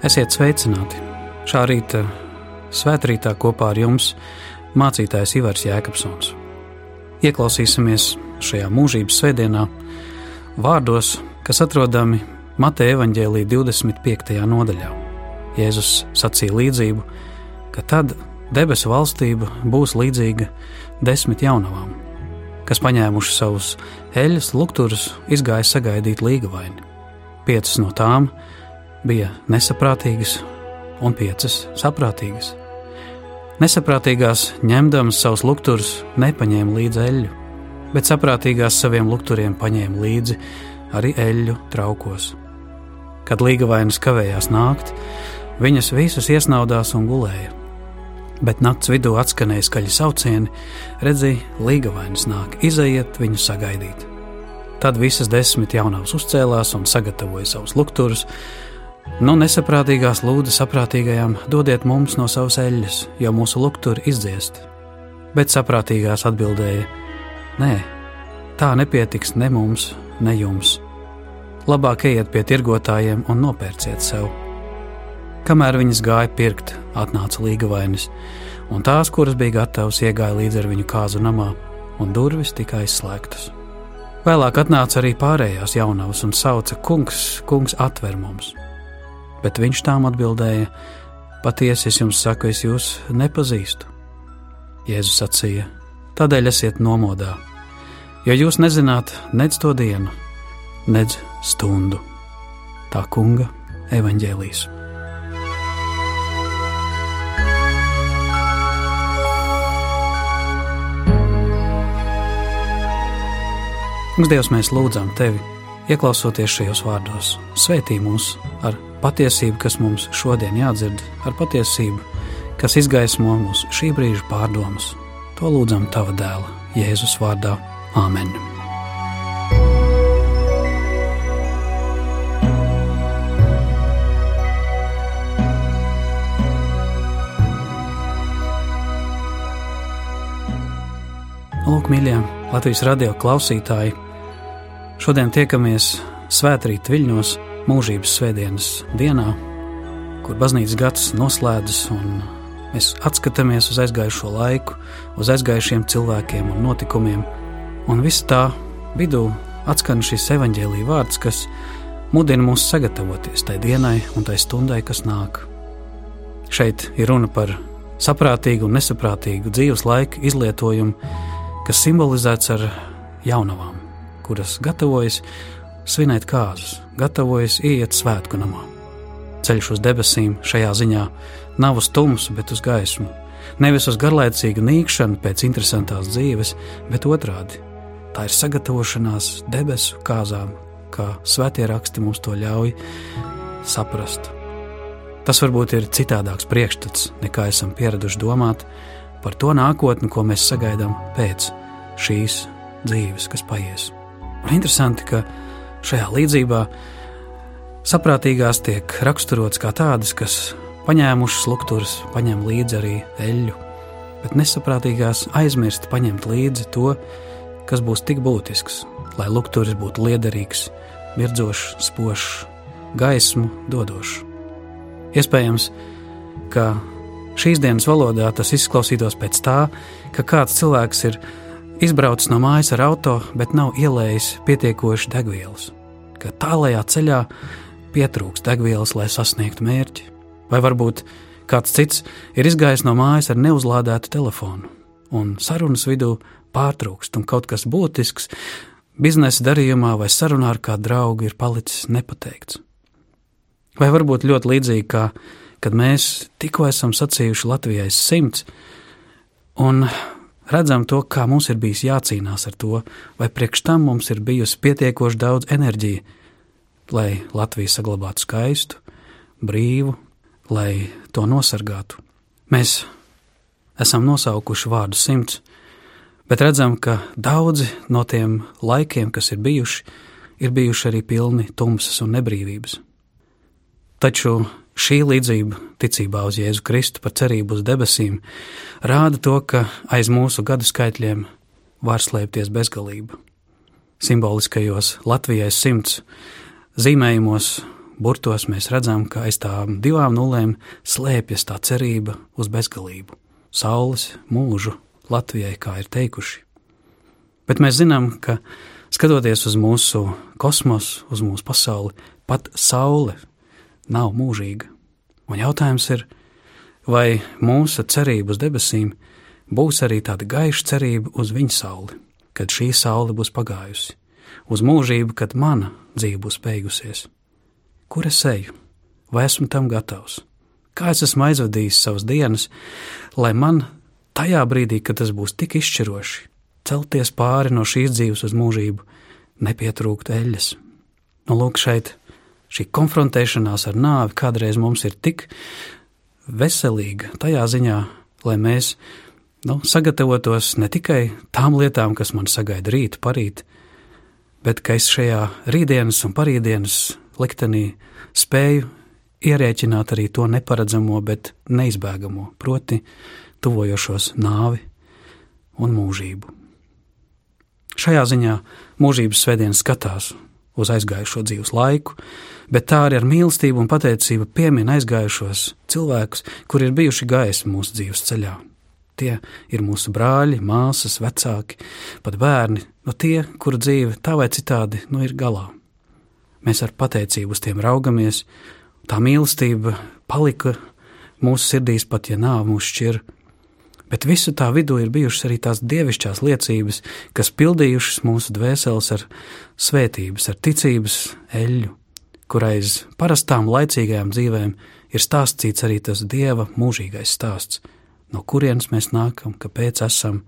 Esiet sveicināti! Šā rīta svētrītā kopā ar jums mācītājs Ivars Jēkabsons. Ieklausīsimies šajā mūžības svētdienā vārdos, kas atrodami Mateja evaņģēlī 25. nodaļā. Jēzus sacīja līdzību, ka tad debesu valstība būs līdzīga desmit jaunavām, kas paņēmuši savus eļļas lukturus, izgāja sagaidīt līgavaini. Piecas no tām bija nesaprātīgas un piecas saprātīgas. Nesaprātīgās ņemdamas savus lukturus nepaņēma līdzi eļļu, bet saprātīgās saviem lukturiem paņēma līdzi arī eļļu traukos. Kad līgavainas kavējās nākt, viņas visas iesnaudās un gulēja. Bet nakts vidū atskanēja skaļi saucieni, redzēja, līgavainas nāk, izejiet viņu sagaidīt. Tad visas desmit jaunavas uzcēlās un sagatavoja savus lukturus, Nu, nesaprātīgās lūdza saprātīgajām, dodiet mums no savas eļļas, jo mūsu lukturi izdziest. Bet saprātīgās atbildēja: Nē, tā nepietiks ne mums, ne jums. Labāk ejiet pie tirgotājiem un nopērciet sev. Kamēr viņas gāja pirkt, atnāca līgavainis, un tās, kuras bija gatavas, iegāja līdz ar viņu kāzu namā, un durvis tika aizslēgtas. Vēlāk atnāca arī pārējās jaunavas un sauca: Kungs, kungs, atver mums! Bet viņš tām atbildēja: Patiesi es jums saku, es jūs nepazīstu. Jēzus sacīja: Tādēļ esiet nomodā, jo jūs nezināt nec to dienu, nec stundu. Tā kunga evaņģēlīs. Kungs, Dievs, mēs lūdzam Tevi, ieklausoties šajos vārdos, svētī mūs ar patiesību, kas mums šodien jādzird, ar patiesību, kas izgaismo mūsu šī brīža pārdomas. To lūdzam Tava dēla, Jēzus vārdā. Āmen! Lūk, mīļie Latvijas radio klausītāji! Šodien tiekamies Svētrīt Viļņos mūžības svētdienas dienā, kur baznīcas gads noslēdzas un mēs atskatāmies uz aizgājušo laiku, uz aizgājušiem cilvēkiem un notikumiem, un viss tā vidū atskan šis evaņģēlīja vārds, kas mudina mūs sagatavoties tai dienai un tai stundai, kas nāk. Šeit ir runa par saprātīgu un nesaprātīgu dzīves laika izlietojumu, kas simbolizēts ar jaunavām, kuras gatavojas svinēt kāzas, gatavojas iet svētku namā. Ceļš uz debesīm šajā ziņā nav uz tumsu, bet uz gaismu. Nevis uz garlaicīgu nīkšanu pēc interesantās dzīves, bet otrādi. Tā ir sagatavošanās debesu kāzām, kā svētie raksti mums to ļauj saprast. Tas varbūt ir citādāks priekšstats, nekā esam pieraduši domāt par to nākotni, ko mēs sagaidām pēc šīs dzīves, kas paies. Un interesanti, ka Šajā līdzībā saprātīgās tiek raksturots kā tādas, kas paņēmušas lukturus, paņem līdzi arī eļļu, bet nesaprātīgās aizmirst paņemt līdzi to, kas būs tik būtisks, lai lukturis būtu liederīgs, mirdzošs, spožs, gaismu dodošs. Iespējams, ka šīs dienas valodā tas izklausītos pēc tā, ka kāds cilvēks ir izbraucis no mājas ar auto, bet nav ielējis pietiekoši degvielas, ka tālajā ceļā pietrūks degvielas, lai sasniegtu mērķi. Vai varbūt kāds cits ir izgājis no mājas ar neuzlādētu telefonu, un sarunas vidū pārtrūkst, un kaut kas būtisks biznesa darījumā vai sarunā ar kādu draugu ir palicis nepateikts. Vai varbūt ļoti līdzīgi kā kad mēs tikko esam sacījuši Latvijai simts, un redzam to, kā mums ir bijis jācīnās ar to, vai priekš tam mums ir bijusi pietiekoši daudz enerģija, lai Latviju saglabātu skaistu, brīvu, lai to nosargātu. Mēs esam nosaukuši vārdu simts, bet redzam, ka daudzi no tiem laikiem, kas ir bijuši, ir bijuši arī pilni tumsas un nebrīvības. Taču Šī līdzība ticībā uz Jēzu Kristu par cerību uz debesīm rāda to, ka aiz mūsu gadu skaitļiem var slēpties bezgalība. Simboliskajos Latvijas simts zīmējumos burtos mēs redzam, ka aiz tām divām nulēm slēpjas tā cerība uz bezgalību, saules mūžu Latvijai, kā ir teikuši. Bet mēs zinām, ka skatoties uz mūsu kosmosu, uz mūsu pasauli, pat saule nav mūžīga. Un jautājums ir, vai mūsu cerība uz debesīm būs arī tāda gaiša cerība uz viņa sauli, kad šī saule būs pagājusi, uz mūžību, kad mana dzīve būs beigusies. Kur es eju? Vai esmu tam gatavs? Kā es esmu aizvadījis savas dienas, lai man tajā brīdī, kad tas būs tik izšķiroši, celties pāri no šīs dzīves uz mūžību, nepietrūkt eļļas. Nu, lūk, šeit šī konfrontēšanās ar nāvi kādreiz mums ir tik veselīga tajā ziņā, lai mēs nu, sagatavotos ne tikai tām lietām, kas man sagaida rīt, parīt, bet ka es šajā rītdienas un parītdienas liktenī spēju ierēķināt arī to neparedzamo, bet neizbēgamo, proti, tuvojošos nāvi un mūžību. Šajā ziņā mūžības svētdienas skatās uz aizgājušo dzīves laiku, bet tā arī ar mīlestību un pateicību piemin aizgājušos cilvēkus, kuri ir bijuši gaismi mūsu dzīves ceļā. Tie ir mūsu brāļi, māsas, vecāki, pat bērni, no tie, kuru dzīve tā vai citādi nu ir galā. Mēs ar pateicību uz tiem raugamies, tā mīlestība palika mūsu sirdīs, pat ja nāve mūs šķir bet visu tā vidū ir bijušas arī tās dievišķās liecības, kas pildījušas mūsu dvēseles ar svētības, ar ticības eļļu, kurais parastām laicīgajām dzīvēm ir stāstīts arī tas dieva mūžīgais stāsts, no kurienes mēs nākam, kāpēc esam.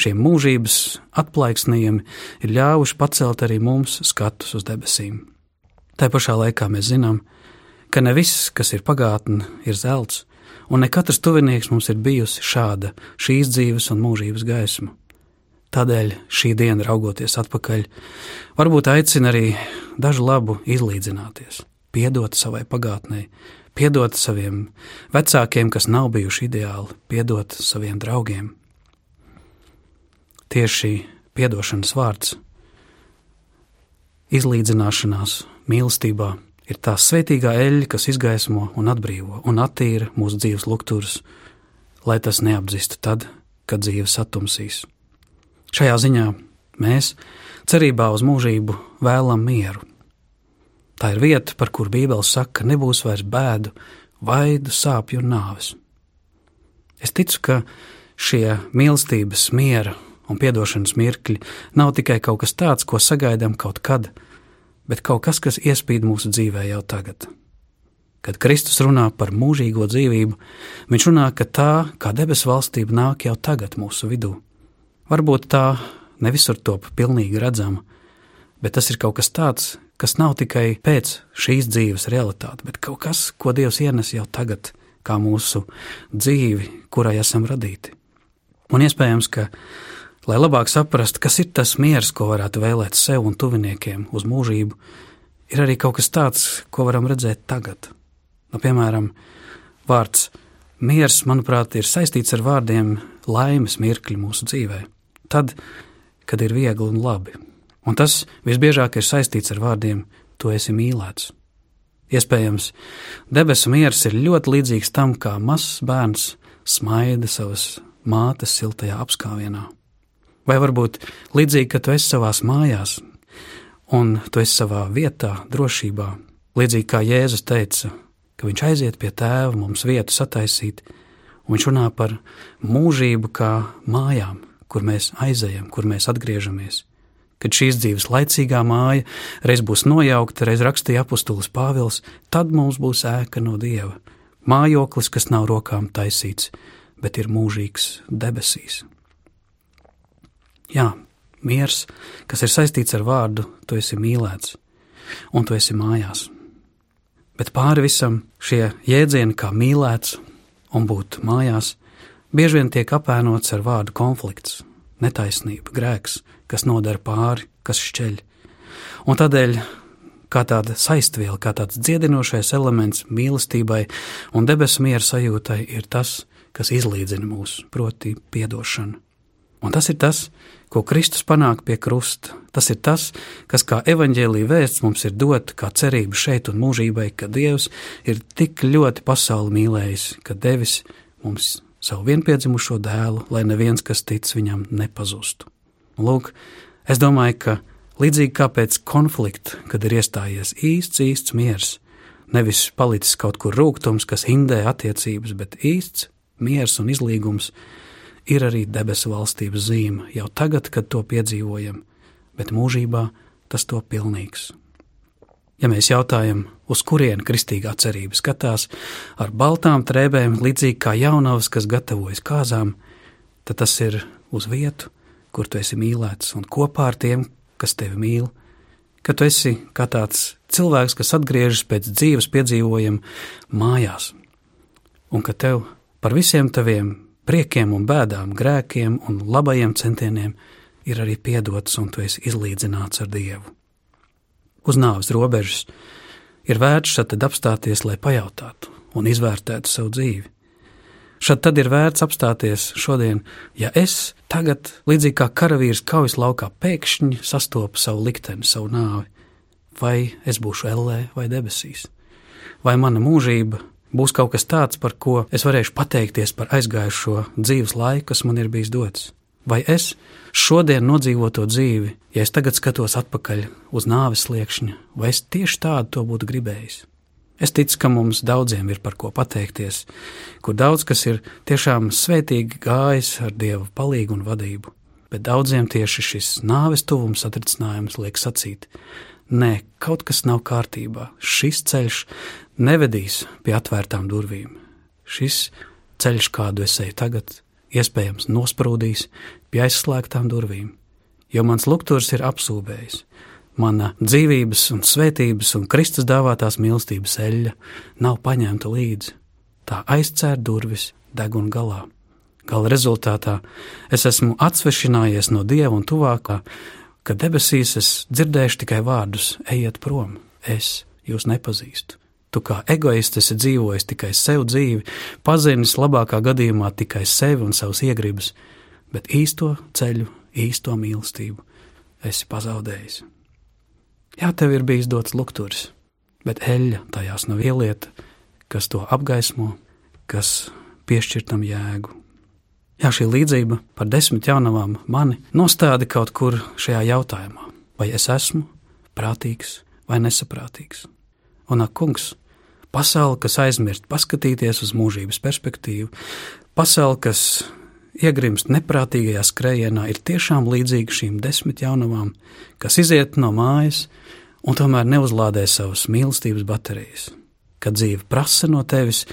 Šie mūžības atplaiksnījumi ir ļāvuši pacelt arī mums skatus uz debesīm. Tā pašā laikā mēs zinām, ka ne viss, kas ir pagātne, ir zelts, un ne katrs tuvinieks mums ir bijusi šāda šīs dzīves un mūžības gaisma. Tādēļ šī diena, raugoties atpakaļ, varbūt aicina arī dažu labu izlīdzināties, piedot savai pagātnē, piedot saviem vecākiem, kas nav bijuši ideāli, piedot saviem draugiem. Tieši piedošanas vārds, izlīdzināšanās mīlestībā ir tā svētīgā eļļa, kas izgaismo un atbrīvo un attīra mūsu dzīves lukturus, lai tas neapdzistu tad, kad dzīve satumsīs. Šajā ziņā mēs, cerībā uz mūžību, vēlam mieru. Tā ir vieta, par kuru Bībele saka, ka nebūs vairs bēdu, vaidu, sāpju un nāves. Es ticu, ka šie mīlestības, miera un piedošanas mirkļi nav tikai kaut kas tāds, ko sagaidām kaut kad, bet kaut kas, kas iespīd mūsu dzīvē jau tagad. Kad Kristus runā par mūžīgo dzīvību, viņš runā, ka tā, kā debesu valstība, nāk jau tagad mūsu vidū. Varbūt tā ne visur top pilnīgi redzama, bet tas ir kaut kas tāds, kas nav tikai pēc šīs dzīves realitāte, bet kaut kas, ko Dievs ienes jau tagad, kā mūsu dzīvi, kurai esam radīti. Un iespējams, ka lai labāk saprastu, kas ir tas miers, ko varētu vēlēt sev un tuviniekiem uz mūžību, ir arī kaut kas tāds, ko varam redzēt tagad. Nu, piemēram, vārds miers, manuprāt, ir saistīts ar vārdiem laimes mirkļi mūsu dzīvē. Tad, kad ir viegli un labi. Un tas visbiežāk ir saistīts ar vārdiem: Tu esi mīlēts. Iespējams, debesu miers ir ļoti līdzīgs tam, kā mazs bērns smaida savas mātes siltajā apskāvienā. Vai varbūt līdzīgi, ka tu esi savās mājās un tu esi savā vietā, drošībā, līdzīgi kā Jēzus teica, ka viņš aiziet pie tēva mums vietu sataisīt, un viņš runā par mūžību kā mājām, kur mēs aizejam, kur mēs atgriežamies. Kad šīs dzīves laicīgā māja reiz būs nojaukta, reiz rakstīja apustulis Pāvils, tad mums būs ēka no Dieva, mājoklis, kas nav rokām taisīts, bet ir mūžīgs debesīs. Jā, miers, kas ir saistīts ar vārdu, tu esi mīlēts, un tu esi mājās. Bet pāri visam šie jēdzieni, kā mīlēts un būt mājās, bieži vien tiek apēnots ar vārdu konflikts, netaisnība, grēks, kas nodara pāri, kas šķeļ. Un tādēļ, kā tāda saistviela, kā tāds dziedinošais elements mīlestībai un debesu miera sajūtai, ir tas, kas izlīdzina mūs, proti, piedošana Un tas ir tas, ko Kristus panāk pie krusta. Tas ir tas, kas kā evaņģēlīja vēsts mums ir dot kā cerība šeit un mūžībai, ka Dievs ir tik ļoti pasauli mīlējis, ka devis mums savu vienpiedzimušo dēlu, lai neviens, kas tic viņam, nepazustu. Lūk, es domāju, ka līdzīgi kā pēc konflikta, kad ir iestājies īsts, īsts miers, nevis palicis kaut kur rūkums, kas hindē attiecības, bet īsts miers un izlīgums ir arī debesu valstības zīme jau tagad, kad to piedzīvojam, bet mūžībā tas to pilnīgs. Ja mēs jautājam, uz kurien kristīgā cerība skatās, ar baltām trēbēm, līdzīgi kā jaunavas, kas gatavojas kāzām, tad tas ir uz vietu, kur tu esi mīlēts un kopā ar tiem, kas tevi mīl, ka tu esi kā tāds cilvēks, kas atgriežas pēc dzīves piedzīvojuma mājās, un ka tev par visiem taviem priekiem un bēdām, grēkiem un labajiem centieniem ir arī piedots un tu esi izlīdzināts ar Dievu. Uz nāves robežas ir vērts tad apstāties, lai pajautātu un izvērtētu savu dzīvi. Šad tad ir vērts apstāties šodien, ja es tagad, līdzīgi kā karavīrs kaujas laukā, pēkšņi sastopu savu likteni, savu nāvi, vai es būšu ellē vai debesīs, vai mana mūžība būs kaut kas tāds, par ko es varēšu pateikties par aizgājušo dzīves laiku, kas man ir bijis dots. Vai es šodien nodzīvoto dzīvi, ja es tagad skatos atpakaļ uz nāves sliekšņa, vai es tieši tādu to būtu gribējis? Es ticu, ka mums daudziem ir par ko pateikties, kur daudz kas ir tiešām svētīgi gājis ar Dieva palīgu un vadību, bet daudziem tieši šis nāves tuvums atricinājums liek sacīt: Nē, kaut kas nav kārtībā. Šis ceļš nevedīs pie atvērtām durvīm. Šis ceļš, kādu es eju tagad, iespējams nosprūdīs pie aizslēgtām durvīm, jo mans lukturs ir apsūbējis. Mana dzīvības un svētības un Kristus dāvātās mīlestības eļļa nav paņemta līdzi. Tā aizcēr durvis deguna galā. Gala rezultātā es esmu atsvešinājies no Dieva un tuvākā, ka debesīs es dzirdēšu tikai vārdus: ejiet prom, es jūs nepazīstu. Tu kā egoists esi dzīvojis tikai sev dzīvi, pazinis labākā gadījumā tikai sevi un savus iegribas, bet īsto ceļu, īsto mīlestību esi pazaudējis. Jā, tev ir bijis dots lukturis, bet eļļa tajās nav ielieta, kas to apgaismo, kas piešķir tam jēgu. Jā, šī līdzība par desmit jaunavām mani nostāda kaut kur šajā jautājumā, vai es esmu prātīgs vai nesaprātīgs. Un, ak, kungs, pasaule, kas aizmirst paskatīties uz mūžības perspektīvu, pasaule, kas iegrimst neprātīgajā skrējienā, ir tiešām līdzīga šīm desmit jaunavām, kas iziet no mājas un tomēr neuzlādē savas mīlestības baterijas. Kad dzīve prasa no tevis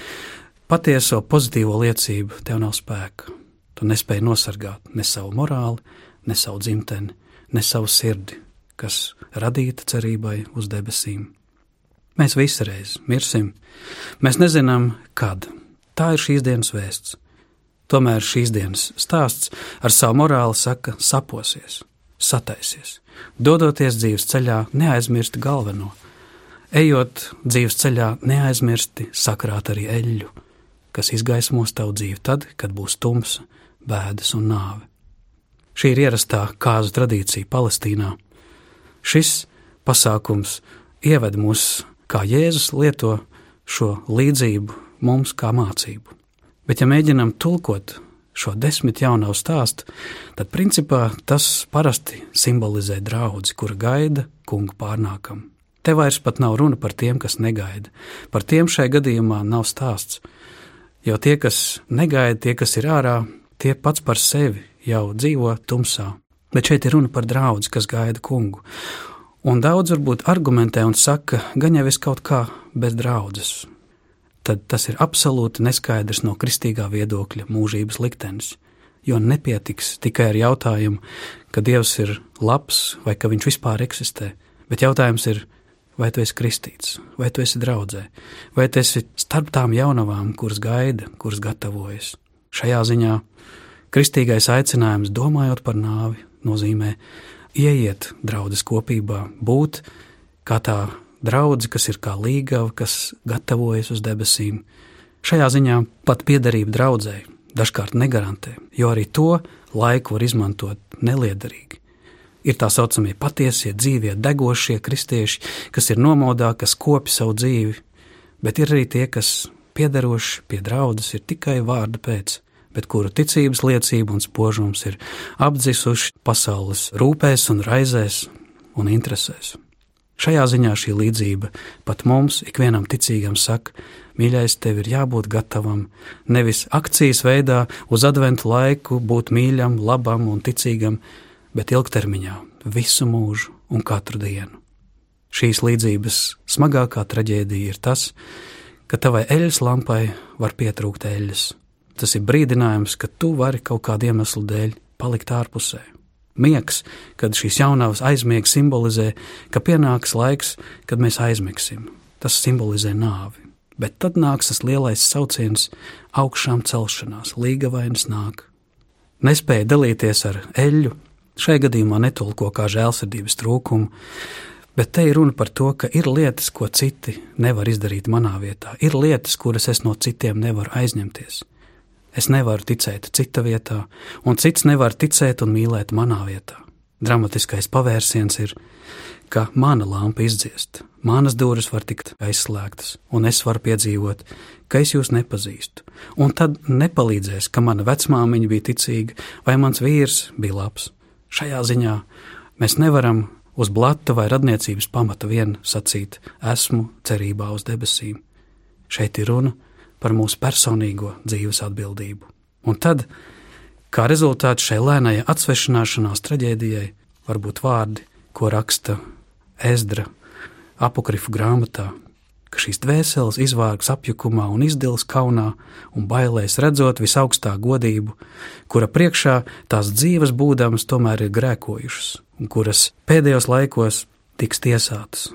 patieso pozitīvo liecību, tev nav spēka. Tu nespēji nosargāt ne savu morāli, ne savu dzimteni, ne savu sirdi, kas radīta cerībai uz debesīm. Mēs visi reiz mirsim. Mēs nezinām, kad. Tā ir šīs dienas vēsts. Tomēr šīs dienas stāsts ar savu morāli saka: saposies, sataisies, dodoties dzīves ceļā, neaizmirsti galveno. Ejot dzīves ceļā, neaizmirsti sakrāt arī eļļu, kas izgaismos tavu dzīvi tad, kad būs tumsa, bēdas un nāve. Šī ir ierastā kāzu tradīcija Palestīnā. Šis pasākums ieved mūs kā Jēzus lieto šo līdzību mums kā mācību. Bet, ja mēģinām tulkot šo desmit jaunu stāstu, tad principā tas parasti simbolizē draugu, kura gaida kungu pārnākam. Te vairs pat nav runa par tiem, kas negaida. Par tiem šai gadījumā nav stāsts. Jo tie, kas negaida, tie, kas ir ārā, tie pats par sevi jau dzīvo tumsā. Bet šeit ir runa par draugu, kas gaida kungu. Un daudz varbūt argumentē un saka, gan jau es kaut kā bez draudzes. Tad tas ir absolūti neskaidrs no kristīgā viedokļa mūžības liktenis. Jo nepietiks tikai ar jautājumu, ka Dievs ir labs vai ka viņš vispār eksistē, bet jautājums ir, vai tu esi kristīts, vai tu esi draudzē, vai tu esi starp tām jaunavām, kuras gaida, kuras gatavojas. Šajā ziņā kristīgais aicinājums, domājot par nāvi, nozīmē ieiet draudzes kopībā, būt kā tā draudzene, kas ir kā līgava, kas gatavojas uz debesīm. Šajā ziņā pat piederība draudzēji dažkārt negarantē, jo arī to laiku var izmantot neliederīgi. Ir tā saucamie patiesie, dzīvie, degošie kristieši, kas ir nomodā, kas kopi savu dzīvi, bet ir arī tie, kas piederoši pie draudzes ir tikai vārda pēc, bet kuru ticības liecība un spožums ir apdzisuši pasaules rūpēs un raizēs un interesēs. Šajā ziņā šī līdzība pat mums, ikvienam ticīgam, saka, mīļais, tev ir jābūt gatavam nevis akcijas veidā uz adventu laiku būt mīļam, labam un ticīgam, bet ilgtermiņā, visu mūžu un katru dienu. Šīs līdzības smagākā traģēdija ir tas, ka tavai eļļas lampai var pietrūkt eļļas. Tas ir brīdinājums, ka tu vari kaut kādu iemeslu dēļ palikt ārpusē. Miegs, kad šīs jaunās aizmiegs simbolizē, ka pienāks laiks, kad mēs aizmigsim. Tas simbolizē nāvi. Bet tad nāks tas lielais sauciens, augšām celšanās, līga vainas nāk. Nespēja dalīties ar eļļu, šai gadījumā netulko kā žēlsirdības trūkumu, bet te ir runa par to, ka ir lietas, ko citi nevar izdarīt manā vietā, ir lietas, kuras es no citiem nevaru aizņemties. Es nevaru ticēt cita vietā, un cits nevar ticēt un mīlēt manā vietā. Dramatiskais pavērsiens ir, ka mana lampa izdziest, manas durvis var tikt aizslēgtas, un es varu piedzīvot, ka es jūs nepazīstu. Un tad nepalīdzēs, ka mana vecmāmiņa bija ticīga vai mans vīrs bija labs. Šajā ziņā mēs nevaram uz blata vai radniecības pamata vien sacīt: esmu cerībā uz debesīm. Šeit ir runa par mūsu personīgo dzīves atbildību. Un tad, kā rezultāts šai lēnajai atsvešināšanās traģēdijai, var būt vārdi, ko raksta Ezdra apokrifu grāmatā, ka šīs dvēseles izvārgs apjukumā un izdils kaunā un bailēs redzot visaugstā godību, kura priekšā tās dzīves būdams tomēr ir grēkojušas un kuras pēdējos laikos tiks tiesātas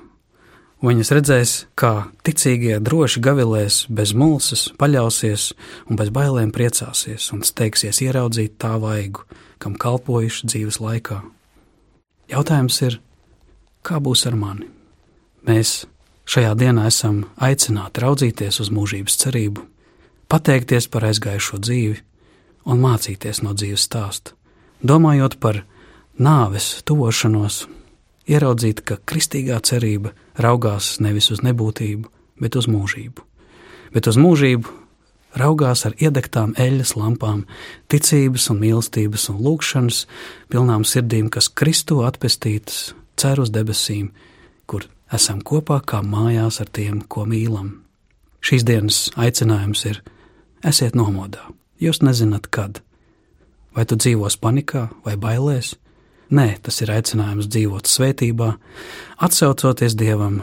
viņas redzēs, kā ticīgie droši gavilēs, bez mulsas, paļausies un bez bailēm priecāsies un steigsies ieraudzīt tā vaigu, kam kalpojuši dzīves laikā. Jautājums ir, kā būs ar mani? Mēs šajā dienā esam aicināti raudzīties uz mūžības cerību, pateikties par aizgājušo dzīvi un mācīties no dzīves stāsta, domājot par nāves tuvošanos ieraudzīt, ka kristīgā cerība raugās nevis uz nebūtību, bet uz mūžību. Bet uz mūžību raugās ar iedegtām eļļas lampām, ticības un mīlestības un lūgšanas pilnām sirdīm, kas Kristu atpestītas, cer uz debesīm, kur esam kopā kā mājās ar tiem, ko mīlam. Šīs dienas aicinājums ir: esiet nomodā, jūs nezināt, kad. Vai tu dzīvos panikā vai bailēs? Nē, tas ir aicinājums dzīvot svētībā, atsaucoties Dievam,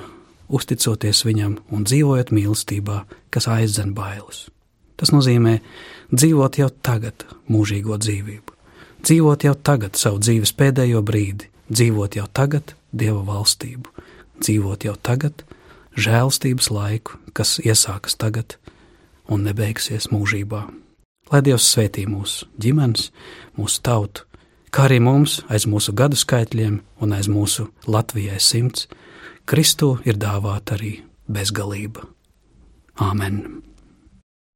uzticoties Viņam un dzīvojot mīlestībā, kas aizdzen bailes. Tas nozīmē dzīvot jau tagad mūžīgo dzīvību, dzīvot jau tagad savu dzīves pēdējo brīdi, dzīvot jau tagad Dieva valstību, dzīvot jau tagad žēlstības laiku, kas iesākas tagad un nebeigsies mūžībā. Lai Dievs svētī mūsu ģimenes, mūsu tautu, kā arī mums aiz mūsu gadu skaitļiem un aiz mūsu Latvijai simts, Kristu ir dāvāta arī bezgalība. Āmen!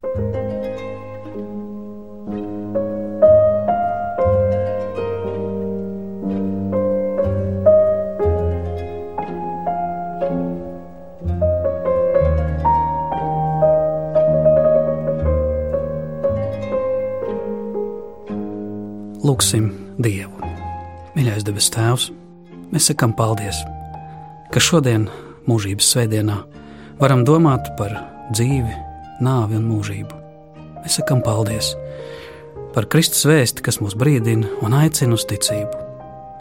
Lūksim Dievu. Mīļais debes Tēvs, mēs sakām paldies, ka šodien, mūžības svētdienā, varam domāt par dzīvi, nāvi un mūžību. Mēs sakām paldies par Kristus vēsti, kas mūs brīdina un aicina uz ticību.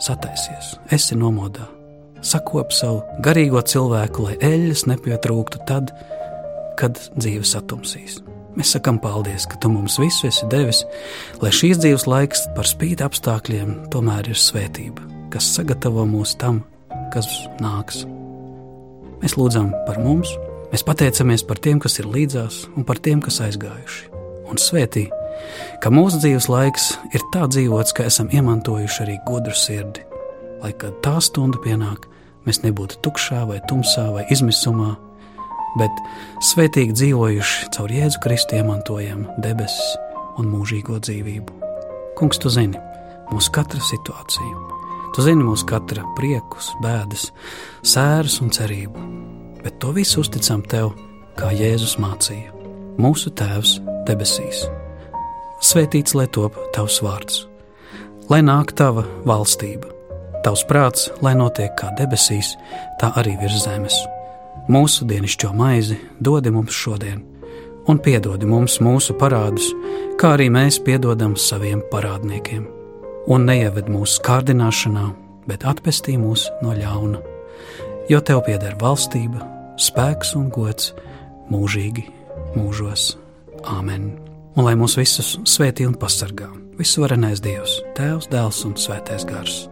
Sataisies, esi nomodā, sakop savu garīgo cilvēku, lai eļļas nepietrūktu tad, kad dzīve satumsīs. Mēs sakām paldies, ka tu mums visu esi devis, lai šīs dzīves laiks par spīti apstākļiem tomēr ir svētība, kas sagatavo mūs tam, kas nāks. Mēs lūdzam par mums, mēs pateicamies par tiem, kas ir līdzās, un par tiem, kas aizgājuši. Un svētī, ka mūsu dzīves laiks ir tā dzīvots, ka esam iemantojuši arī gudru sirdi, lai kad tā stunda pienāk, mēs nebūtu tukšā vai tumsā vai izmisumā, bet svētīgi dzīvojuši caur Jēzu Kristu iemantojam debesis, un mūžīgo dzīvību. Kungs, tu zini mūsu katra situāciju, tu zini mūsu katra priekus, bēdas, sēras un cerību, bet to visu uzticam tev, kā Jēzus mācīja. Mūsu Tēvs debesīs. Svētīts lai top tavs vārds, lai nāk tava valstība, tavs prāts, lai notiek kā debesīs, tā arī virs zemes. Mūsu dienascho maizi dod mums šodien un piedodi mums mūsu parādus, kā arī mēs piedodam saviem parādniekiem. Un neieved mūsu kārdināšanā, bet atpestī mūs no ļauna. Jo tev pieder valstība, spēks un gods mūžīgi mūžos. Āmen! Un lai mūs visus svētī un pasargā, visvarenais Dievs, Tēvs, Dēls un Svētais Gars!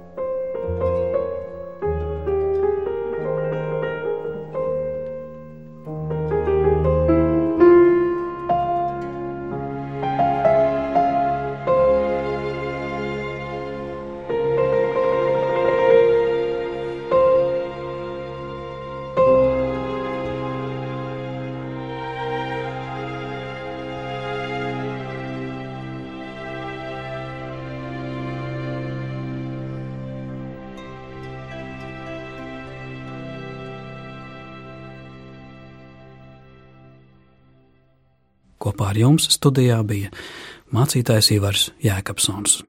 Kopā ar jums studijā bija mācītājs Ivars Jēkabsons.